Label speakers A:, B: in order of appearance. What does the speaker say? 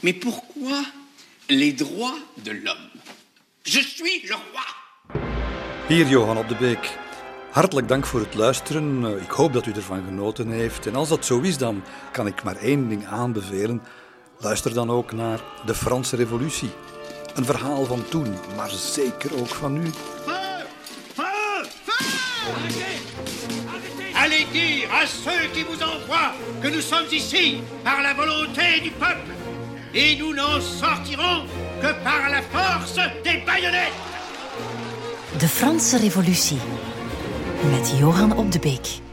A: Mais pourquoi les droits de l'homme Je suis le roi
B: Hier Johan op de Beek. Hartelijk dank voor het luisteren. Eh, Ik hoop dat u ervan genoten heeft. En als dat zo is, dan kan ik maar één ding aanbevelen. Luister dan ook naar de Franse Revolutie. Een verhaal van toen, maar zeker ook van nu.
A: Feu Feu Allez dire à ceux qui vous envoient que nous sommes ici par la volonté du peuple. Et nous n'en sortirons que par la force des baïonnettes.
C: De Franse Revolutie met Johan op de Beek.